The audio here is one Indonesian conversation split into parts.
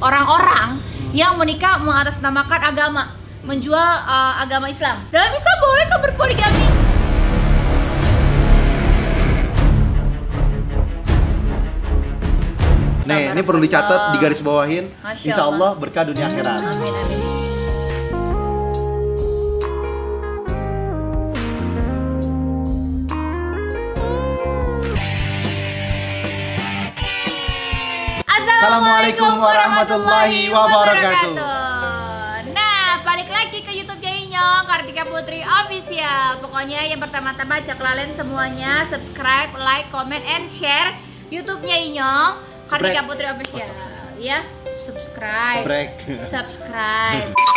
orang-orang yang menikah mengatasnamakan agama, menjual uh, agama Islam. Dalam Islam boleh kah berpoligami? Nih, ini perlu dicatat, digaris bawahin. Insya. Allah berkah dunia akhirat. Amin amin. Assalamualaikum warahmatullahi wabarakatuh. Nah, balik lagi ke YouTube-nya Inyong Kartika Putri Official. Pokoknya yang pertama-tama ajak kalian semuanya subscribe, like, comment, and share YouTube-nya Inyong Kartika. Putri Official. Ya, subscribe. Subscribe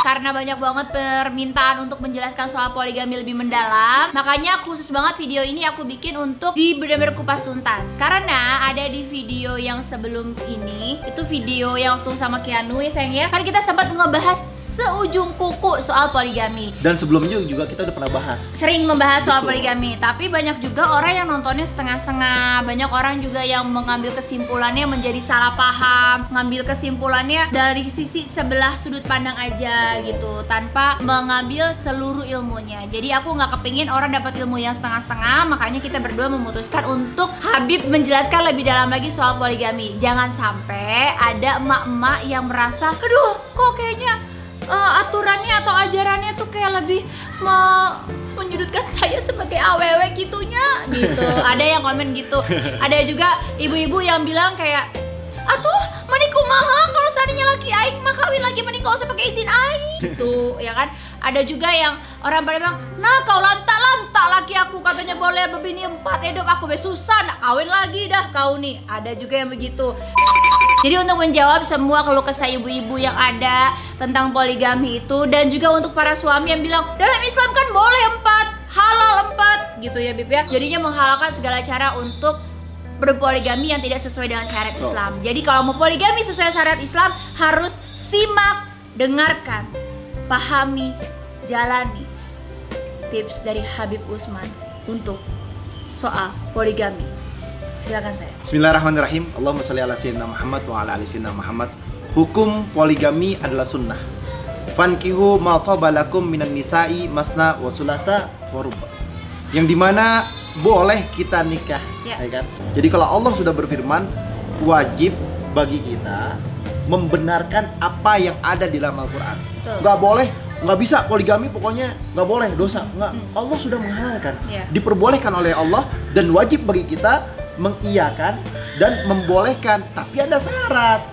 karena banyak banget permintaan untuk menjelaskan soal poligami lebih mendalam. Makanya khusus banget video ini aku bikin untuk di benar-benar kupas tuntas. Karena ada di video yang sebelum ini itu video yang waktu sama Keanu ya sayang ya. Kan kita sempat ngebahas seujung kuku soal poligami Dan sebelumnya juga kita udah pernah bahas. sering membahas soal Betul. poligami tapi banyak juga orang yang nontonnya setengah-setengah banyak orang juga yang mengambil kesimpulannya menjadi salah paham mengambil kesimpulannya dari sisi sebelah sudut pandang aja gitu tanpa mengambil seluruh ilmunya jadi aku nggak kepingin orang dapat ilmu yang setengah-setengah makanya kita berdua memutuskan untuk Habib menjelaskan lebih dalam lagi soal poligami jangan sampai ada emak-emak yang merasa aduh kok kayaknya eh, aturannya atau ajarannya tuh kayak lebih me- menyudutkan saya sebagai aww gitunya gitu. Ada yang komen gitu. Ada juga ibu-ibu yang bilang kayak atuh meniku mahal kalau seandainya laki aing mah kawin lagi mending gak usah pakai izin aing. Gitu ya kan? Ada juga yang orang pada bilang nah kau lantak lantak laki aku katanya boleh bebini empat hidup aku be susah nak kawin lagi dah kau nih. Ada juga yang begitu jadi untuk menjawab semua keluh kesah ibu-ibu yang ada tentang poligami itu dan juga untuk para suami yang bilang dalam Islam kan boleh empat, halal empat gitu ya Bib ya. Jadinya menghalalkan segala cara untuk berpoligami yang tidak sesuai dengan syariat. Islam. Jadi kalau mau poligami sesuai syariat Islam harus simak, dengarkan, pahami, jalani tips dari Habib Usman untuk soal poligami. Silakan saya. Bismillahirrahmanirrahim. Allahumma sholli ala sayyidina Muhammad wa ala ali sayyidina Muhammad. Hukum poligami adalah sunnah. Fankihu ma taba lakum minan nisa'i masna wa sulasa wa ruba. Yang di mana boleh kita nikah, Ya. ya kan? Jadi kalau Allah sudah berfirman, wajib bagi kita membenarkan apa yang ada di dalam Al-Quran. Betul. Nggak boleh, nggak bisa poligami pokoknya nggak boleh dosa. Nggak, Hmm. Allah sudah menghalalkan, Ya. diperbolehkan oleh Allah dan wajib bagi kita mengiyakan dan membolehkan. Tapi ada syarat,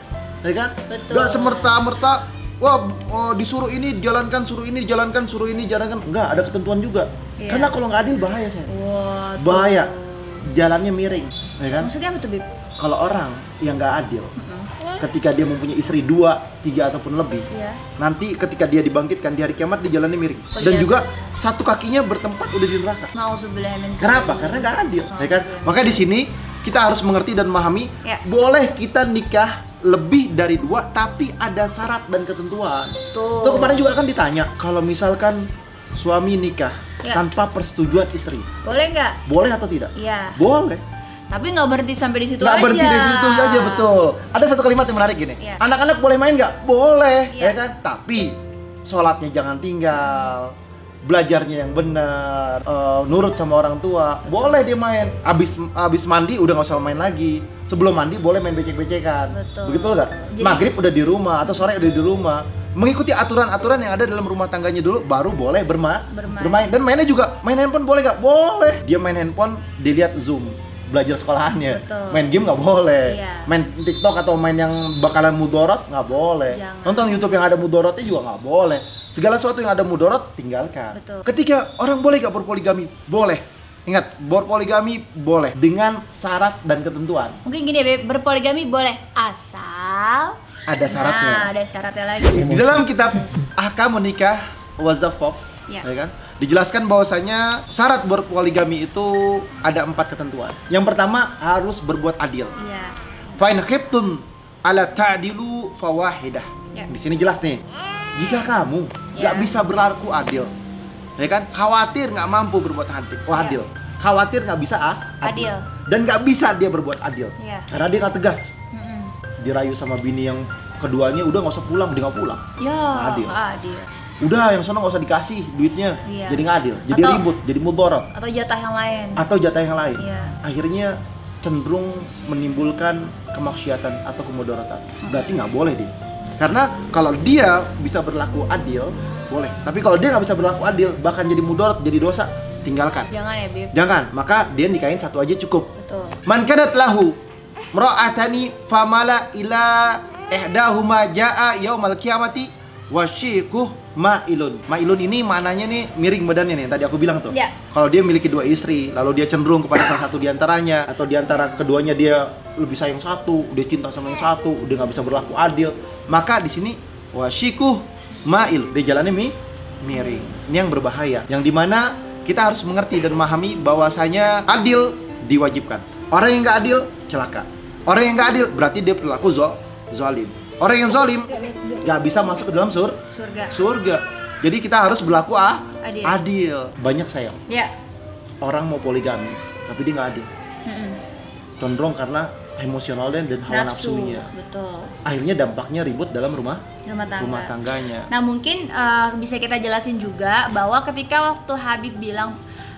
ya kan? Betul. Nggak semerta-merta. Wah, oh, disuruh ini dijalankan, suruh ini dijalankan, suruh ini dijalankan. Enggak, ada ketentuan juga. Iya. Karena kalau nggak adil bahaya saya. Wah, Bahaya. Jalannya miring, ya kan? Maksudnya apa tuh, Bib? Kalau orang yang nggak adil. Ketika dia mempunyai istri dua, tiga ataupun lebih, Iya. nanti ketika dia dibangkitkan di hari kiamat dia jalannya miring. Oh, Dan iya. juga satu kakinya bertempat udah di neraka. Kenapa? Karena nggak adil, Oh, ya kan? Maka di sini kita harus mengerti dan memahami, Ya. boleh kita nikah lebih dari dua, tapi ada syarat dan ketentuan. Tuh. Tuh kemarin juga kan ditanya, kalau misalkan suami nikah Ya. tanpa persetujuan istri, Boleh nggak? boleh atau tidak? Iya. Boleh. Tapi nggak berhenti sampai di situ Nggak aja. berhenti di situ aja betul. Ada satu kalimat yang menarik gini. Iya. Anak-anak boleh main nggak? Boleh, Iya. ya kan? Tapi sholatnya jangan tinggal, belajarnya yang benar, eh, nurut sama orang tua. Boleh dia main. Abis abis mandi udah nggak usah main lagi. Sebelum mandi boleh main becek-becekan. Begitu nggak? Maghrib udah di rumah atau sore udah di rumah. Mengikuti aturan-aturan yang ada dalam rumah tangganya dulu, baru boleh berma Bermain. Dan mainnya juga, main handphone boleh nggak? Boleh. Dia main handphone, dilihat zoom, belajar sekolahannya. Betul. Main game nggak boleh. Iya. Main TikTok atau main yang bakalan mudorot nggak boleh. Jangan. Nonton YouTube yang ada mudorotnya juga nggak boleh. Segala sesuatu yang ada mudorot tinggalkan. Betul. Ketika orang boleh nggak berpoligami? Boleh. Ingat, berpoligami boleh dengan syarat dan ketentuan. Mungkin gini ya, Beb, berpoligami boleh asal Ada syaratnya. Nah, ada syaratnya lagi. Di dalam kitab Ahkam Menikah Wazafaf, Ya. ya kan? Dijelaskan bahwasanya syarat berpoligami itu ada empat ketentuan. Yang pertama harus berbuat adil. Iya. Fa'in khiftum ala ta'dilu fawahidah. Ya. Di sini jelas nih. Jika kamu nggak Ya. bisa berlaku adil, ya kan? Khawatir nggak mampu berbuat adil, oh, Ya. adil. Khawatir nggak bisa ah, Adil. Dan nggak bisa dia berbuat adil. Karena dia nggak tegas. Dirayu sama bini yang keduanya udah nggak usah pulang, mending nggak pulang. Ya, Nggak adil. nggak adil. Udah yang sana nggak usah dikasih duitnya, Iya. jadi nggak adil, jadi Atau- ribut, jadi mudarat Atau jatah yang lain. atau jatah yang lain. Iya. Akhirnya cenderung menimbulkan kemaksiatan atau kemudaratan. Berarti nggak boleh dia. Karena kalau dia bisa berlaku adil, boleh. Tapi kalau dia nggak bisa berlaku adil, bahkan jadi mudarat, jadi dosa, tinggalkan. Jangan ya, Bib. Jangan, maka dia nikahin satu aja cukup. Betul. Man kanat lahu mra'atani famala ila ihdahuma jaa yaumal kiamati wasyikuh ma'ilun. Ma'ilun ini maknanya nih miring badannya nih yang tadi aku bilang tuh. Ya. Kalau dia memiliki dua istri, lalu dia cenderung kepada salah satu di antaranya atau di antara keduanya dia lebih sayang satu, dia cinta sama yang satu, dia nggak bisa berlaku adil, maka di sini wasyikuh ma'il, dia jalannya mi miring. Ini yang berbahaya, yang di mana kita harus mengerti dan memahami bahwasanya adil diwajibkan. Orang yang nggak adil celaka. Orang yang nggak adil berarti dia perilaku zo zolim. Orang yang zolim nggak bisa masuk ke dalam sur Surga. surga. Jadi kita harus berlaku ah, Adil. adil. Banyak sayang Ya. orang mau poligami tapi dia nggak adil. Mm-mm. Condrong karena emosional dan dan hawa Nafsu. nafsunya. Betul. Akhirnya dampaknya ribut dalam rumah Rumah tangga. rumah tangganya. Nah mungkin eh, bisa kita jelasin juga bahwa ketika waktu Habib bilang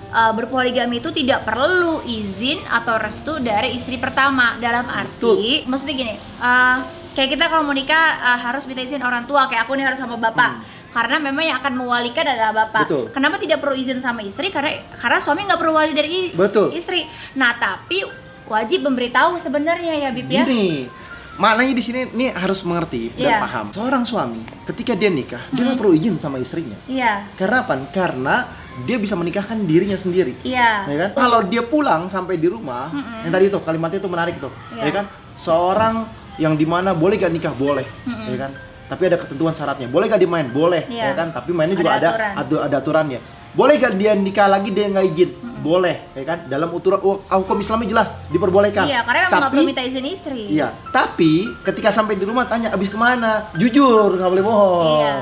eh, berpoligami itu tidak perlu izin atau restu dari istri pertama dalam arti maksudnya gini eh, kayak kita kalau mau nikah eh, harus minta izin orang tua kayak aku nih harus sama bapak karena memang yang akan mewalikan adalah bapak. Hmm. Betul. Kenapa tidak perlu izin sama istri? Karena karena suami nggak perlu wali dari Betul. istri. Nah tapi wajib memberitahu sebenarnya ya Bib ya. Gini, maknanya di sini nih harus mengerti dan Iya. paham. Seorang suami ketika dia nikah, dia nggak perlu izin sama istrinya. Iya. Karena apa? Karena dia bisa menikahkan dirinya sendiri. Iya. Ya kan? Kalau dia pulang sampai di rumah, Mm-mm. yang tadi itu kalimatnya itu menarik tuh, Iya. ya kan? Seorang yang di mana boleh gak nikah boleh, Mm-mm. ya kan? Tapi ada ketentuan syaratnya. Boleh gak dimain? Boleh, Iya. ya kan? Tapi mainnya Ada juga ada aturan. ada, ada aturannya. Boleh gak dia nikah lagi dia nggak izin? Boleh, ya kan? Dalam uturan oh, hukum Islamnya jelas diperbolehkan. Iya, karena memang nggak Tapi- perlu minta izin istri. Iya, tapi ketika sampai di rumah tanya abis ke mana? Jujur, nggak boleh bohong. Iya.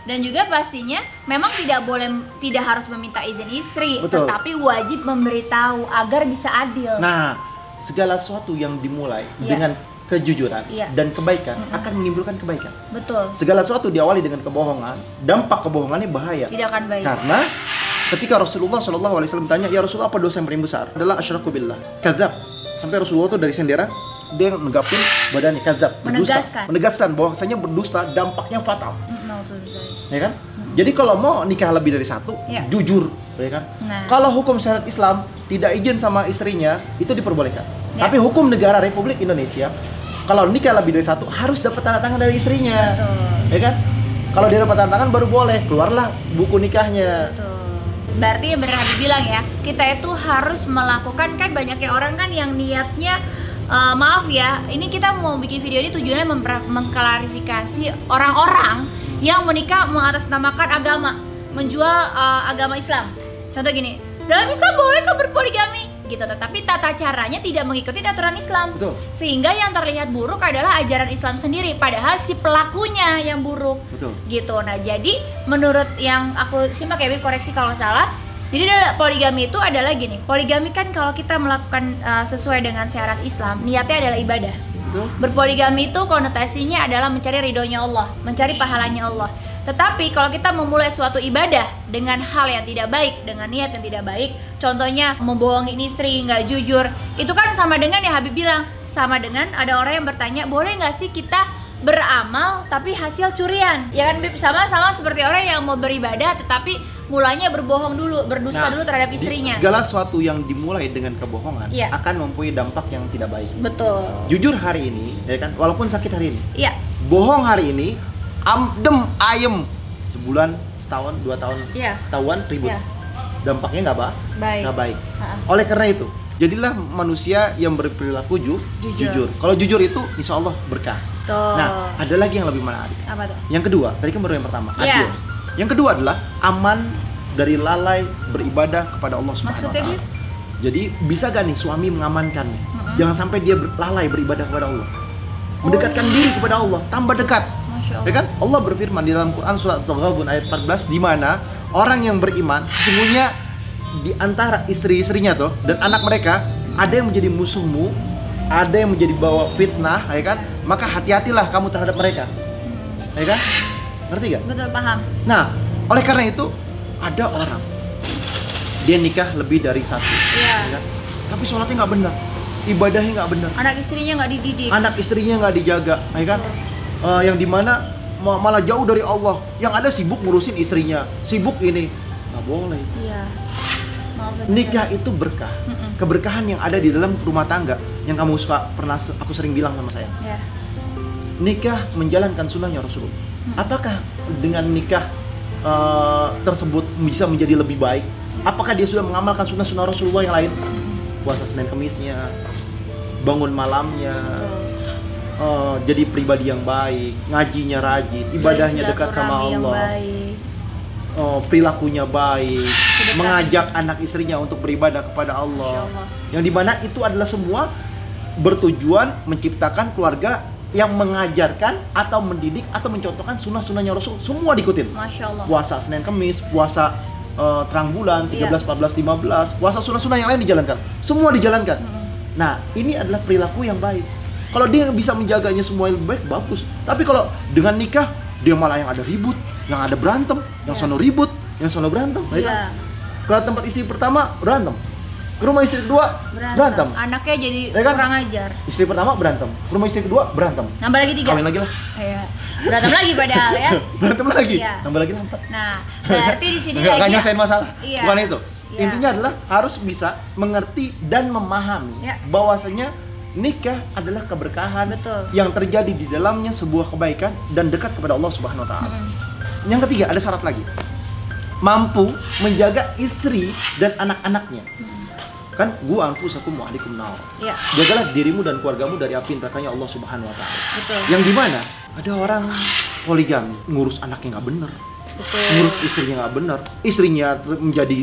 Dan juga pastinya memang tidak boleh tidak harus meminta izin istri, Betul. tetapi wajib memberitahu agar bisa adil. Nah, segala sesuatu yang dimulai Iya. dengan kejujuran Iya. dan kebaikan Mm-mm. akan menimbulkan kebaikan. Betul. Segala sesuatu diawali dengan kebohongan, dampak kebohongannya bahaya. Tidak akan baik. Karena ketika Rasulullah Shallallahu Alaihi Wasallam tanya, ya Rasulullah apa dosa yang paling besar? Adalah asyraku billah, kadzab. Sampai Rasulullah tuh dari sendera dia negapin badannya kadzab, berdusta. Menegaskan. Menegaskan bahwasanya berdusta dampaknya fatal, Mm, no, ya kan? Jadi kalau mau nikah lebih dari satu, Iya. jujur, ya kan? Nah. Kalau hukum syariat Islam tidak izin sama istrinya, itu diperbolehkan. Ya. Tapi hukum negara Republik Indonesia, kalau nikah lebih dari satu harus dapat tanda tangan dari istrinya, Betul. ya kan? Kalau dia dapat tanda tangan baru boleh keluarlah buku nikahnya. Betul. Berarti yang benar Habib bilang ya, kita itu harus melakukan kan banyaknya orang kan yang niatnya eh, maaf ya, ini kita mau bikin video ini tujuannya mengklarifikasi orang-orang yang menikah mengatasnamakan agama, menjual eh, agama Islam. Contoh gini, dalam Islam boleh kok berpoligami gitu, tetapi tata caranya tidak mengikuti aturan Islam. Betul. Sehingga yang terlihat buruk adalah ajaran Islam sendiri, padahal si pelakunya yang buruk Betul. gitu. Nah, jadi menurut yang aku simak ya, koreksi kalau salah. Jadi poligami itu adalah gini. Poligami kan kalau kita melakukan uh, sesuai dengan syarat Islam, niatnya adalah ibadah. Betul. Berpoligami itu konotasinya adalah mencari ridhonya Allah, mencari pahalanya Allah. Tetapi kalau kita memulai suatu ibadah dengan hal yang tidak baik, dengan niat yang tidak baik, contohnya membohongi istri, nggak jujur, itu kan sama dengan ya Habib bilang, sama dengan ada orang yang bertanya, boleh nggak sih kita beramal tapi hasil curian? Ya kan Bib, sama-sama seperti orang yang mau beribadah tetapi mulanya berbohong dulu, berdusta Nah, dulu terhadap istrinya. segala sesuatu yang dimulai dengan kebohongan Iya. akan mempunyai dampak yang tidak baik. Betul. Jujur hari ini, ya kan, walaupun sakit hari ini, Iya, bohong hari ini, amdem ayem sebulan, setahun, dua tahun, iya, ketahuan ribut. iya. Dampaknya nggak ba Baik. nggak baik. Oleh karena itu, jadilah manusia yang berperilaku ju- Jujur. jujur. Kalau jujur itu, insya Allah berkah. Tuh. Nah, ada lagi yang lebih menarik. apa tuh? Yang kedua, tadi kan baru yang pertama, Iya. adil. Yang kedua adalah aman dari lalai beribadah kepada Allah Subhanahu wa Maksudnya, taala. Bib? Jadi bisa gak nih suami mengamankan nih? Mm-mm. Jangan sampai dia ber- lalai beribadah kepada Allah. Mendekatkan diri kepada Allah, tambah dekat. Allah. Ya kan? Allah berfirman di dalam Quran surat At-Taghabun ayat 14 di mana orang yang beriman sesungguhnya di antara istri-istrinya tuh dan anak mereka ada yang menjadi musuhmu ada yang menjadi bawa fitnah, ya kan? Maka hati-hatilah kamu terhadap mereka, ya kan? Ngerti gak? Betul paham. Nah, oleh karena itu ada orang dia nikah lebih dari satu, Iya. ya kan? Tapi sholatnya nggak benar, ibadahnya nggak benar, Anak istrinya nggak dididik. anak istrinya nggak dijaga, ya kan? Eh, yang di mana ma- malah jauh dari Allah, yang ada sibuk ngurusin istrinya, sibuk ini nggak boleh. Iya. Nikah itu berkah, Mm-mm. keberkahan yang ada di dalam rumah tangga yang kamu suka pernah aku sering bilang sama saya. Ya. Nikah menjalankan sunnahnya Rasulullah. Hmm. Apakah dengan nikah eh, tersebut bisa menjadi lebih baik? Apakah dia sudah mengamalkan sunnah-sunnah Rasulullah yang lain? Mm-mm. Puasa Senin Kemisnya, bangun malamnya, Betul. Eh, jadi pribadi yang baik, ngajinya rajin, ibadahnya dekat sama Allah, baik. eh, perilakunya baik, Sedekah. mengajak anak istrinya untuk beribadah kepada Allah. Allah. Yang di mana itu adalah semua bertujuan menciptakan keluarga yang mengajarkan atau mendidik atau mencontohkan sunnah-sunnahnya Rasul semua diikutin Masya Allah. puasa Senin Kemis puasa eh, terang bulan 13, 14, 15 puasa sunnah-sunnah yang lain dijalankan semua dijalankan Mm-mm. nah ini adalah perilaku yang baik kalau dia bisa menjaganya semua yang baik bagus tapi kalau dengan nikah dia malah yang ada ribut yang ada berantem yang Iya. sono ribut yang sono berantem ya kan? Iya. ke tempat istri pertama berantem ke rumah istri kedua Berantem. berantem Anaknya jadi Ya kan? kurang ajar. istri pertama berantem ke rumah istri kedua berantem Nambah lagi tiga. kawin lagi lah Iya. Berantem lagi padahal ya. berantem lagi Iya. nambah lagi empat Nah, berarti di sini nggak nggak lagi nyelesain masalah Iya. bukan itu Iya. intinya adalah harus bisa mengerti dan memahami Iya. bahwasanya nikah adalah keberkahan Betul. yang terjadi di dalamnya sebuah kebaikan dan dekat kepada Allah Subhanahu wa taala. Mm-mm. Yang ketiga ada syarat lagi. Mampu menjaga istri dan anak-anaknya. Mm. Kan gua anfusakum wa ahlikum nar. Iya, Jagalah dirimu dan keluargamu dari api nerakanya Allah Subhanahu wa taala. Yang di mana ada orang poligami ngurus anaknya nggak bener, Betul. ngurus istrinya nggak bener, istrinya menjadi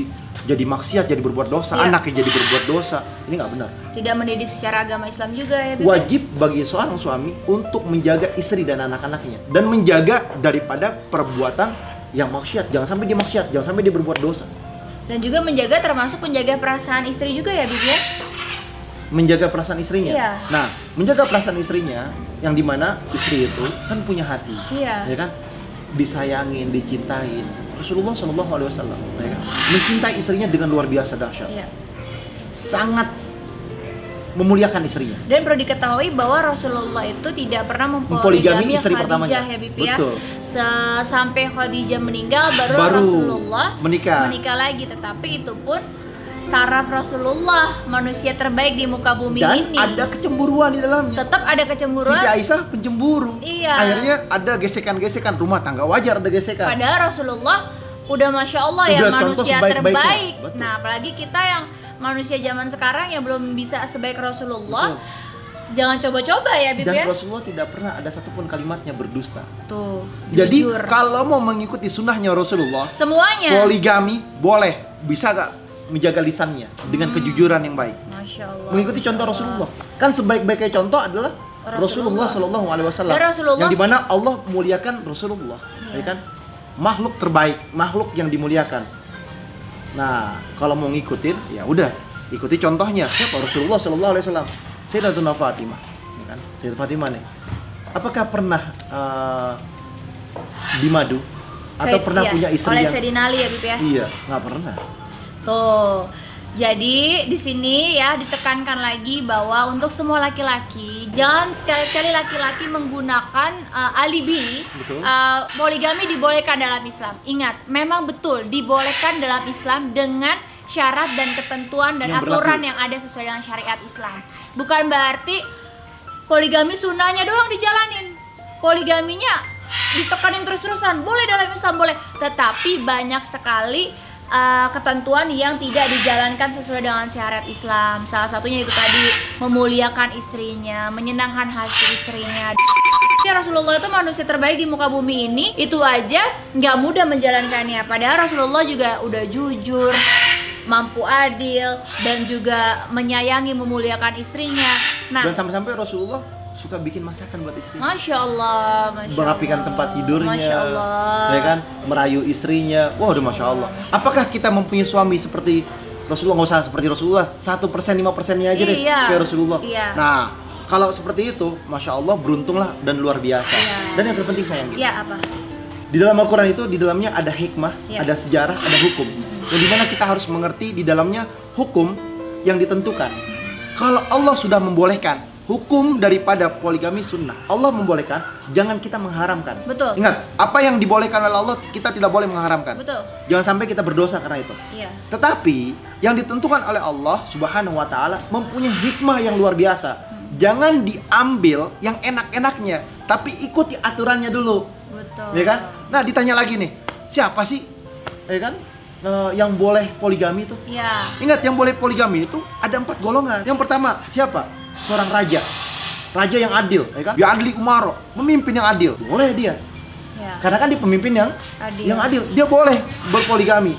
jadi maksiat, jadi berbuat dosa, Iya. anaknya jadi berbuat dosa, ini nggak benar. Tidak mendidik secara agama Islam juga ya, Bib? Wajib bagi seorang suami untuk menjaga istri dan anak-anaknya dan menjaga daripada perbuatan yang maksiat, jangan sampai dia maksiat, jangan sampai dia berbuat dosa. Dan juga menjaga termasuk menjaga perasaan istri juga ya, Bib ya? Menjaga perasaan istrinya. Iya. Nah, menjaga perasaan istrinya yang di mana istri itu kan punya hati, Iya. ya kan? Disayangin, dicintain. Rasulullah Shallallahu Alaihi Wasallam, ya kan? mencintai istrinya dengan luar biasa dahsyat, Iya. sangat memuliakan istrinya. Dan perlu diketahui bahwa Rasulullah itu tidak pernah Mempoligami mempoligami istri Khadijah pertamanya. ya, Bib ya. Betul. Sampai Khadijah meninggal baru, Baru Rasulullah menikah. menikah lagi, tetapi itu pun taraf Rasulullah manusia terbaik di muka bumi Dan ini. ada kecemburuan di dalamnya. tetap ada kecemburuan Siti Aisyah pencemburu. Iya. Akhirnya ada gesekan-gesekan rumah tangga wajar ada gesekan. Padahal Rasulullah udah masya Allah ya Udah contoh manusia terbaik. Betul. Nah apalagi kita yang manusia zaman sekarang yang belum bisa sebaik Rasulullah, jangan coba-coba ya Bib Dan ya. Rasulullah tidak pernah ada satupun kalimatnya berdusta. Tuh. Jadi jujur. kalau mau mengikuti sunnahnya Rasulullah, semuanya. poligami boleh, bisa gak menjaga lisannya dengan kejujuran yang baik. Masya Allah. Mengikuti Masya contoh Allah. Rasulullah. Kan sebaik-baiknya contoh adalah Rasulullah. Rasulullah Shallallahu Alaihi Wasallam. Rasulullah- Yang di mana Allah muliakan Rasulullah, Iya. ya kan? Makhluk terbaik, makhluk yang dimuliakan. Nah, kalau mau ngikutin, ya udah, ikuti contohnya. Siapa Rasulullah Shallallahu Alaihi Wasallam? Sayyidatuna Fatimah, ya kan? Sayyidat Fatimah nih. Apakah pernah eh, di madu atau pernah iya, punya istri oleh yang Sayyidina Ali ya Bib ya. iya nggak pernah Tuh. Jadi di sini ya ditekankan lagi bahwa untuk semua laki-laki jangan sekali-sekali laki-laki menggunakan uh, alibi Betul. uh, poligami dibolehkan dalam Islam. Ingat, memang betul dibolehkan dalam Islam dengan syarat dan ketentuan dan Yang aturan berlaku. yang ada sesuai dengan syariat Islam. Bukan berarti poligami sunnahnya doang dijalanin. Poligaminya ditekanin terus-terusan. Boleh dalam Islam boleh, tetapi banyak sekali uh, ketentuan yang tidak dijalankan sesuai dengan syariat Islam. Salah satunya itu tadi memuliakan istrinya, menyenangkan hati istrinya. Ya Rasulullah itu manusia terbaik di muka bumi ini itu aja nggak mudah menjalankannya padahal Rasulullah juga udah jujur mampu adil dan juga menyayangi memuliakan istrinya nah dan sampai-sampai Rasulullah suka bikin masakan buat istri Masya Allah, Masya merapikan Allah. tempat tidurnya, Masya Allah. ya kan, merayu istrinya. Wah, udah masya Allah. Apakah kita mempunyai suami seperti Rasulullah nggak usah seperti Rasulullah satu persen lima persennya aja deh Iya. kayak Rasulullah Iya. nah kalau seperti itu masya Allah beruntunglah dan luar biasa Iya. dan yang terpenting sayang gitu Ya apa? di dalam Al-Quran itu di dalamnya ada hikmah Iya. ada sejarah ada hukum yang di mana kita harus mengerti di dalamnya hukum yang ditentukan kalau Allah sudah membolehkan hukum daripada poligami sunnah Allah membolehkan jangan kita mengharamkan Betul. ingat apa yang dibolehkan oleh Allah kita tidak boleh mengharamkan Betul. jangan sampai kita berdosa karena itu Iya. tetapi yang ditentukan oleh Allah Subhanahu wa taala mempunyai hikmah yang luar biasa. Jangan diambil yang enak-enaknya, tapi ikuti aturannya dulu. Betul. Ya kan? Nah, ditanya lagi nih, siapa sih ya kan eh, yang boleh poligami itu? Iya. Ingat yang boleh poligami itu ada empat golongan. Yang pertama, siapa? Seorang raja. Raja yang adil, ya kan? Biadli Umaro, memimpin yang adil. Boleh dia. Iya. Karena kan dia pemimpin yang Adil. yang adil. Dia boleh berpoligami.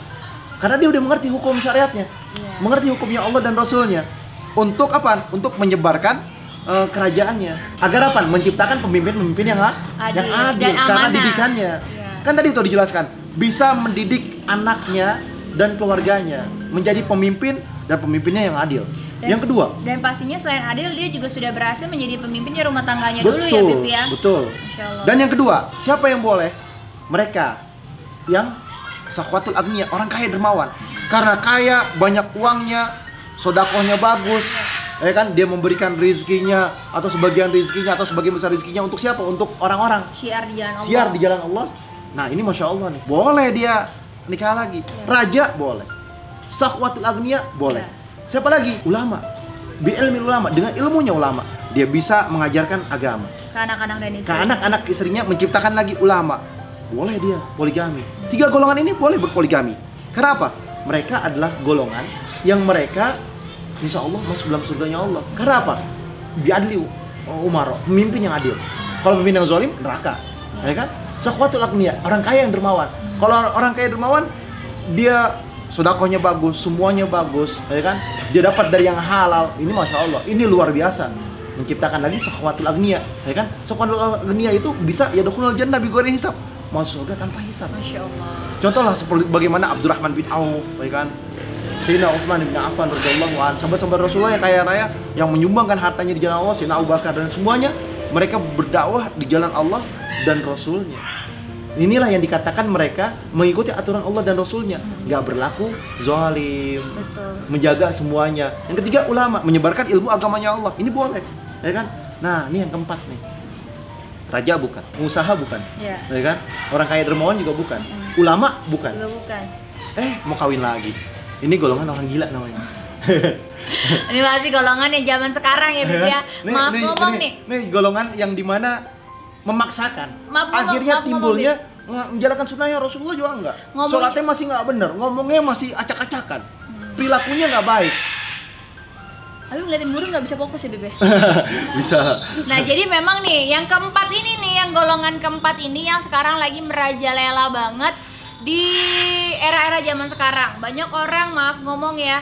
Karena dia udah mengerti hukum syariatnya. Iya. Mengerti hukumnya Allah dan Rasulnya. Untuk apa? Untuk menyebarkan eh, kerajaannya. Agar apa? Menciptakan pemimpin-pemimpin yang, Adil yang adil. dan Karena amanah. didikannya. Iya. Kan tadi itu dijelaskan. Bisa mendidik anaknya dan keluarganya. Menjadi pemimpin dan pemimpinnya yang adil. Dan- yang kedua. Dan pastinya selain adil dia juga sudah berhasil menjadi pemimpinnya rumah tangganya betul, dulu ya Bib ya. Betul. Dan yang kedua, siapa yang boleh? Mereka yang sakhwatul agniya, orang kaya dermawan. Karena kaya, banyak uangnya, sodakohnya bagus. Ya kan, dia memberikan rizkinya atau sebagian rizkinya atau sebagian besar rizkinya untuk siapa? Untuk orang-orang. Syiar di jalan Allah. Siar di jalan Allah. Nah ini masya Allah nih. Boleh dia nikah lagi. Iya. Raja boleh. Sakhwatul agniya boleh. Iya. Siapa lagi? Ulama. Bi ilmi ulama dengan ilmunya ulama. Dia bisa mengajarkan agama. Ke anak-anak dan istri. ke anak-anak istrinya menciptakan lagi ulama. Boleh dia poligami. Tiga golongan ini boleh berpoligami. Kenapa? Mereka adalah golongan yang mereka insya Allah masuk dalam surganya Allah. Karena apa biadli Umar pemimpin yang adil. Kalau pemimpin yang zalim neraka. Ya kan? Agniya orang kaya yang dermawan. Kalau orang kaya dermawan dia sodakohnya bagus semuanya bagus ya kan? Dia dapat dari yang halal. Ini masya Allah ini luar biasa. Menciptakan lagi sakhwatul agniya ya kan? Sakhwatul agniya itu bisa ya dukhulul jannah bi ghairi hisab. Masuk surga tanpa hisab. Masya Allah. contohlah seperti bagaimana Abdurrahman bin Auf ya kan? Sayyidina Utsman bin Affan radhiyallahu an sahabat-sahabat Rasulullah yang kaya raya yang menyumbangkan hartanya di jalan Allah Sayyidina Abu Bakar dan semuanya mereka berdakwah di jalan Allah dan Rasulnya inilah yang dikatakan mereka mengikuti aturan Allah dan Rasulnya nggak berlaku zalim Betul. menjaga semuanya. Yang ketiga ulama menyebarkan ilmu agamanya Allah. Ini boleh, ya kan? Nah, ini yang keempat nih. Raja bukan, pengusaha bukan, Ya. ya kan? Orang kaya dermawan juga bukan, Hmm. ulama bukan. Juga bukan. Eh, mau kawin lagi. Ini golongan orang gila namanya. Ini masih golongan yang zaman sekarang ya Bib ya. Nih, Maaf nih, ngomong nih, nih. nih golongan yang di mana memaksakan. Maaf Akhirnya maaf timbulnya nge- menjalankan sunnahnya Rasulullah juga enggak. Ngomongnya- Sholatnya masih nggak bener, ngomongnya masih acak-acakan. Perilakunya nggak baik. Tapi ngeliatin burung nggak bisa fokus ya Bib ya. Bisa. Nah jadi memang nih yang keempat ini nih yang golongan keempat ini yang sekarang lagi merajalela banget di era-era zaman sekarang banyak orang maaf ngomong ya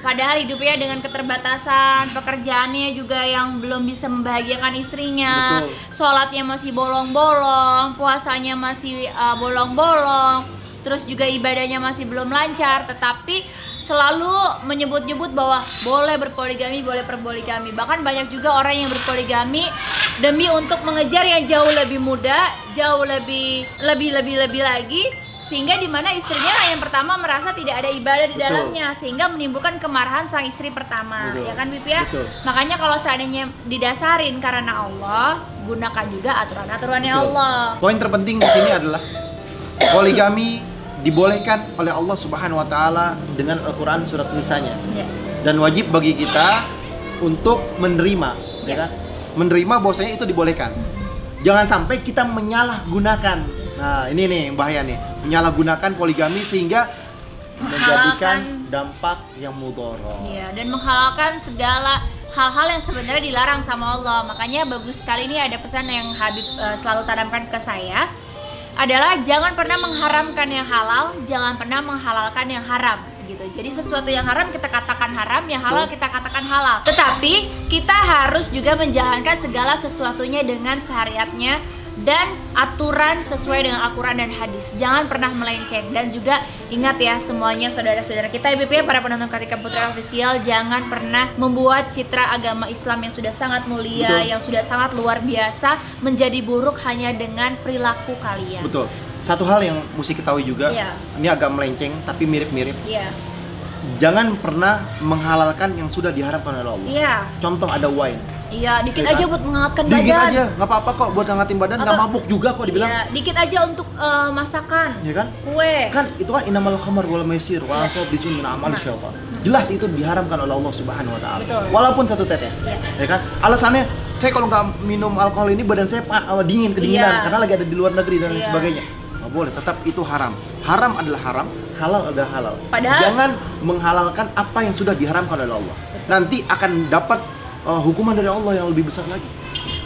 padahal hidupnya dengan keterbatasan pekerjaannya juga yang belum bisa membahagiakan istrinya Betul. sholatnya masih bolong-bolong puasanya masih uh, bolong-bolong terus juga ibadahnya masih belum lancar tetapi selalu menyebut-nyebut bahwa boleh berpoligami, boleh berpoligami. Bahkan banyak juga orang yang berpoligami demi untuk mengejar yang jauh lebih mudah, jauh lebih lebih lebih lebih lagi sehingga di mana istrinya yang pertama merasa tidak ada ibadah di Betul. dalamnya sehingga menimbulkan kemarahan sang istri pertama Betul. ya kan Bip ya Betul. makanya kalau seandainya didasarin karena Allah gunakan juga aturan-aturannya. Allah Poin terpenting di sini adalah poligami dibolehkan oleh Allah Subhanahu wa taala dengan Al-Qur'an surat Nisanya ya. dan wajib bagi kita untuk menerima ya Ya. kan? Menerima bahwasanya itu dibolehkan. Jangan sampai kita menyalahgunakan. Nah, ini nih yang bahaya nih. Menyalahgunakan poligami sehingga menjadikan dampak yang mudorot. Iya, dan menghalalkan segala hal-hal yang sebenarnya dilarang sama Allah. Makanya bagus sekali ini ada pesan yang Habib eh, selalu tanamkan ke saya adalah jangan pernah mengharamkan yang halal, jangan pernah menghalalkan yang haram gitu. Jadi sesuatu yang haram kita katakan haram, yang halal kita katakan halal. Tetapi kita harus juga menjalankan segala sesuatunya dengan syariatnya dan aturan sesuai dengan Al-Quran dan hadis. Jangan pernah melenceng dan juga ingat ya semuanya saudara-saudara kita IBP para penonton Kartika Putra Official jangan pernah membuat citra agama Islam yang sudah sangat mulia, Betul. yang sudah sangat luar biasa menjadi buruk hanya dengan perilaku kalian. Betul. Satu hal yang mesti ketahui juga, Iya. ini agak melenceng tapi mirip-mirip. Iya. Jangan pernah menghalalkan yang sudah diharamkan oleh Allah. Iya. Contoh ada wine. Iya, dikit Iya aja kan? buat menghangatkan Dikit badan. aja, nggak apa-apa kok buat ngangatin badan, nggak mabuk juga kok dibilang. Iya, dikit aja untuk eh, masakan, Ya kan? kue. Kan itu kan inamal khamar wal maisir wa Iya. asab bisun min amal Nah. syaitan. Jelas itu diharamkan oleh Allah Subhanahu wa taala. Walaupun satu tetes. Iya. Ya kan? Alasannya saya kalau nggak minum alkohol ini badan saya eh, dingin kedinginan Iya. karena lagi ada di luar negeri dan lain Iya. sebagainya. Nggak boleh, tetap itu haram. Haram adalah haram, halal adalah halal. Padahal- Jangan menghalalkan apa yang sudah diharamkan oleh Allah. Nanti akan dapat eh, hukuman dari Allah yang lebih besar lagi.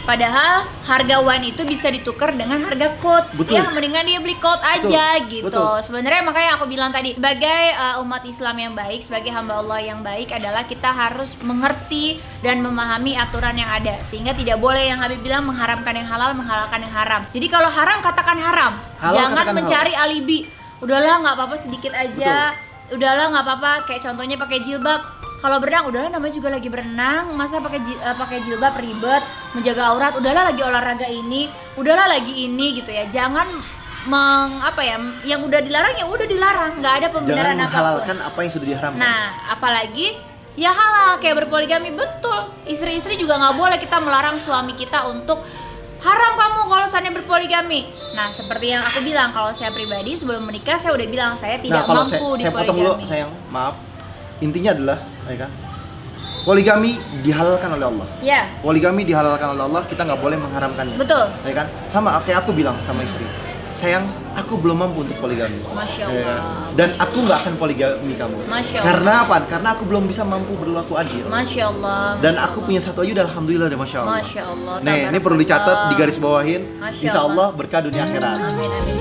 Padahal harga wine itu bisa ditukar dengan harga coat. Betul. Ya, mendingan dia beli coat aja Betul. gitu. Betul. Sebenarnya makanya aku bilang tadi, sebagai uh, umat Islam yang baik, sebagai hamba Allah yang baik adalah kita harus mengerti dan memahami aturan yang ada sehingga tidak boleh yang Habib bilang mengharamkan yang halal, menghalalkan yang haram. Jadi kalau haram katakan haram. Halal Jangan katakan mencari alibi. Udahlah nggak apa-apa sedikit aja. Udahlah nggak apa-apa kayak contohnya pakai jilbab. Kalau berenang udahlah namanya juga lagi berenang, masa pakai eh, pakai jilbab ribet, menjaga aurat, udahlah lagi olahraga ini, udahlah lagi ini gitu ya. Jangan meng apa ya, yang udah dilarang ya udah dilarang, nggak ada Jangan pembenaran apa pun. menghalalkan apa yang sudah diharamkan. Nah, apalagi ya halal kayak berpoligami betul. Istri-istri juga nggak boleh kita melarang suami kita untuk haram kamu kalau seandainya berpoligami. Nah, seperti yang aku bilang kalau saya pribadi sebelum menikah saya udah bilang saya tidak nah, kalau mampu saya, di saya potong dulu, sayang, maaf. Intinya adalah, kan? Poligami dihalalkan oleh Allah. Ya, Poligami dihalalkan oleh Allah, kita nggak boleh mengharamkannya. betul. Ya kan? Sama kayak aku bilang sama istri. Sayang, aku belum mampu untuk poligami. Masya Ya kan? Allah. Dan aku nggak akan poligami kamu. Masya Allah. Karena apa? Karena aku belum bisa mampu berlaku adil. Masya Allah. Dan Masya aku Allah. punya satu aja udah alhamdulillah deh masya Allah. Masya Allah. Nih, ini perlu dicatat, digaris bawahin. Masya Insya. Allah berkah dunia akhirat. Amin amin.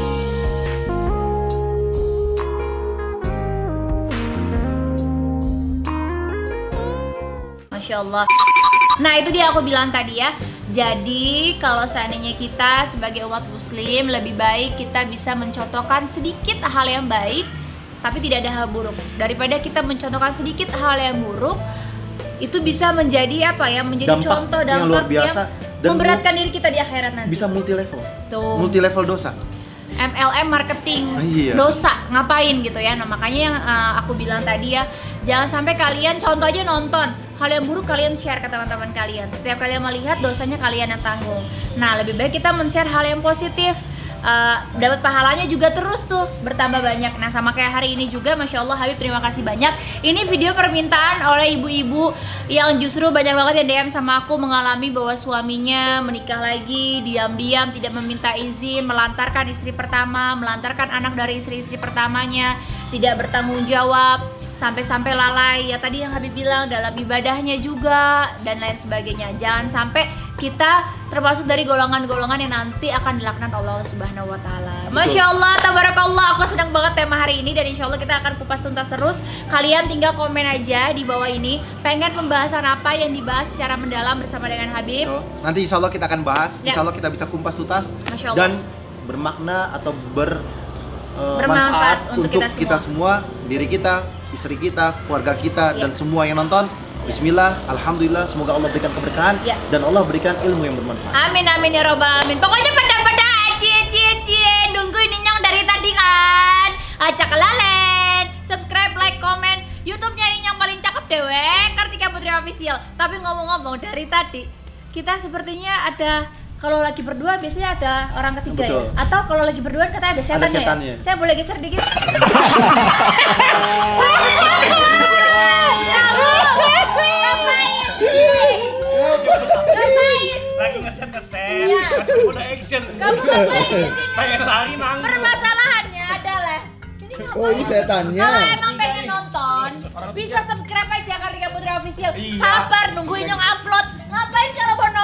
Masya Allah. Nah itu dia aku bilang tadi ya. Jadi kalau seandainya kita sebagai umat muslim lebih baik kita bisa mencontohkan sedikit hal yang baik tapi tidak ada hal buruk daripada kita mencontohkan sedikit hal yang buruk itu bisa menjadi apa ya menjadi Dampak contoh yang dampak luar biasa dan memberatkan diri kita di akhirat nanti Bisa multi level. Tuh. Multi level dosa. MLM marketing Iya. dosa ngapain gitu ya nah makanya yang uh, aku bilang tadi ya jangan sampai kalian contoh aja nonton hal yang buruk kalian share ke teman-teman kalian setiap kalian melihat dosanya kalian yang tanggung nah lebih baik kita men-share hal yang positif Uh, dapat pahalanya juga terus tuh bertambah banyak. Nah sama kayak hari ini juga, masya Allah Habib terima kasih banyak. Ini video permintaan oleh ibu-ibu yang justru banyak banget yang DM sama aku mengalami bahwa suaminya menikah lagi, diam-diam tidak meminta izin, melantarkan istri pertama, melantarkan anak dari istri-istri pertamanya, tidak bertanggung jawab, sampai-sampai lalai. Ya tadi yang Habib bilang dalam ibadahnya juga dan lain sebagainya. Jangan sampai kita termasuk dari golongan-golongan yang nanti akan dilaknat Allah Subhanahu wa taala. Masya Allah, tabarakallah. Aku senang banget tema hari ini dan insya Allah kita akan kupas tuntas terus. Kalian tinggal komen aja di bawah ini pengen pembahasan apa yang dibahas secara mendalam bersama dengan Habib. Nanti insya Allah kita akan bahas. Ya. Insya Allah kita bisa kumpas tuntas dan bermakna atau ber eh, Bermanfaat manfaat untuk untuk, kita kita, semua, diri kita, istri kita, keluarga kita, Ya. dan semua yang nonton. Bismillah, Alhamdulillah, semoga Allah berikan keberkahan Ya. dan Allah berikan ilmu yang bermanfaat. Amin amin ya robbal alamin. Pokoknya pada-pada cie cie cie nungguin Inyong dari tadi kan. Acak lalen, subscribe, like, komen. YouTube-nya Inyong paling cakep dewe, Kartika Putri Official. Tapi ngomong-ngomong dari tadi kita sepertinya ada kalau lagi berdua biasanya ada orang ketiga Betul. ya. Atau kalau lagi berdua kata ada setannya, setannya. ya. Saya boleh geser dikit. Kamu ngapain? Ngapain? lagi ngeset ngeset Iya. udah action Kamu ngapain di sini? pengen lari nanggung Permasalahannya adalah ini Oh, ini ngapain? setannya. Kalau emang pengen nonton, bisa subscribe aja Kartika Putri Official. Iya. Sabar nunggu Inyong upload. Ngapain kalau mau nonton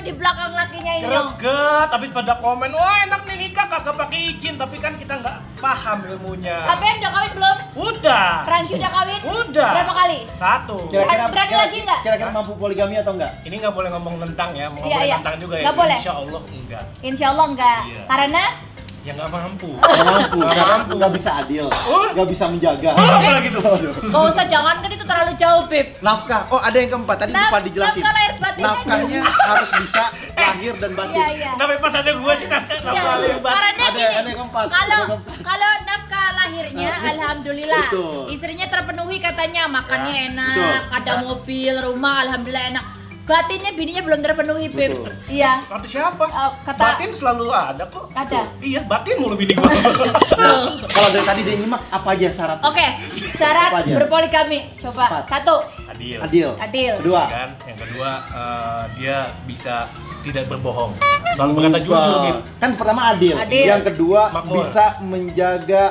sampai di belakang lakinya Inyong? greget habis pada komen wah enak nih nikah kagak pakai izin, tapi kan kita nggak paham ilmunya. Sampai udah kawin belum? Udah. Franky udah kawin? Udah. Berapa kali? Satu. Kira-kira Berani kira- lagi nggak? Kira-kira mampu poligami atau enggak? Ini nggak boleh ngomong tentang ya, mau Iya, boleh iya. tentang juga ya. Nggak boleh? Insya Allah enggak. Insya Allah enggak. Iya. Karena Ya nggak mampu. Nggak mampu, Nggak nggak mampu. nggak bisa adil, Oh. nggak bisa menjaga. Oh, apa lagi tuh? Gak usah jangan kan itu terlalu jauh, Beb. Nafkah. Oh, ada yang keempat. Tadi lupa dijelasin. nafkah lahir batin Nafkahnya harus bisa lahir dan batin. Iya, iya. Tapi pas ada gua sih naskah Ya, nafkah ada yang batin. Ada- yang keempat, kalau yang kalau nafkah lahirnya, Nah, alhamdulillah, betul. istrinya terpenuhi katanya, makannya Ya, enak, betul. ada mobil, rumah, alhamdulillah enak. Batinnya bininya belum terpenuhi, Beb. Betul. Iya. Kata siapa? Oh, kata- Batin selalu ada kok. Ada. Iya, batin mulu bini gua. Kalau dari tadi dia nyimak apa aja syarat? Oke, syarat Apa aja? berpoligami. Coba Empat. satu, Adil. Adil. adil. Kedua. kan yang kedua eh, dia bisa tidak berbohong selalu berkata jujur gitu Kan pertama adil. Adil. Yang kedua Makmur. bisa menjaga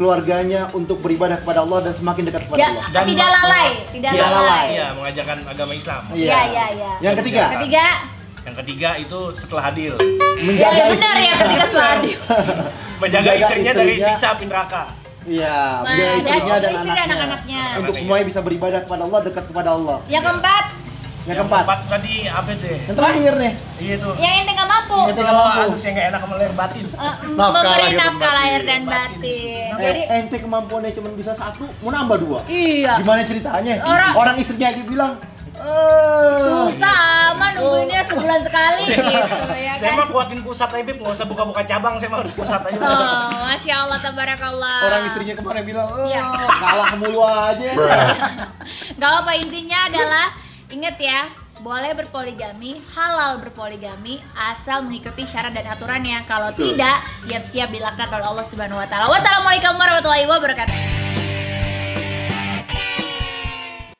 keluarganya untuk beribadah kepada Allah dan semakin dekat kepada Ya, Allah. Dan tidak makmur. lalai, tidak Tidak lalai. lalai. iya mengajarkan agama Islam Iya, iya, iya. Yang ketiga, Ketiga, yang ketiga itu setelah adil ya, menjaga ya benar istrinya. ya ketiga setelah adil. menjaga Menjaga istrinya dari istrinya. siksa api neraka Iya, menjaga istrinya dan istri dan anaknya. anak-anaknya. Untuk Anak-anaknya. semuanya bisa beribadah kepada Allah, dekat kepada Allah. Yang keempat, Yang keempat, tadi apa deh yang terakhir nih. iya tuh yang ente nggak mampu. Yang ente nggak mampu. aduh saya nggak enak sama lahir batin Eh, Nafkah memberi lahir dan nafkah batin. lahir dan Batin. batin. Eh, Jadi ente kemampuannya cuma bisa satu, mau nambah dua. iya. Gimana ceritanya? Orang- Orang istrinya aja bilang, eh, Susah ama nungguinnya sebulan sekali gitu ya saya kan. mah kuatin pusat aja nggak usah buka-buka cabang saya mah udah pusat aja Oh, masya Allah, tabarakallah. orang istrinya kemarin bilang, eh, Iya. kalah mulu aja. Gak apa intinya adalah inget ya boleh berpoligami, halal berpoligami asal mengikuti syarat dan aturannya. Kalau Betul. tidak, siap-siap dilaknat oleh Allah Subhanahu wa taala. Wassalamualaikum warahmatullahi wabarakatuh.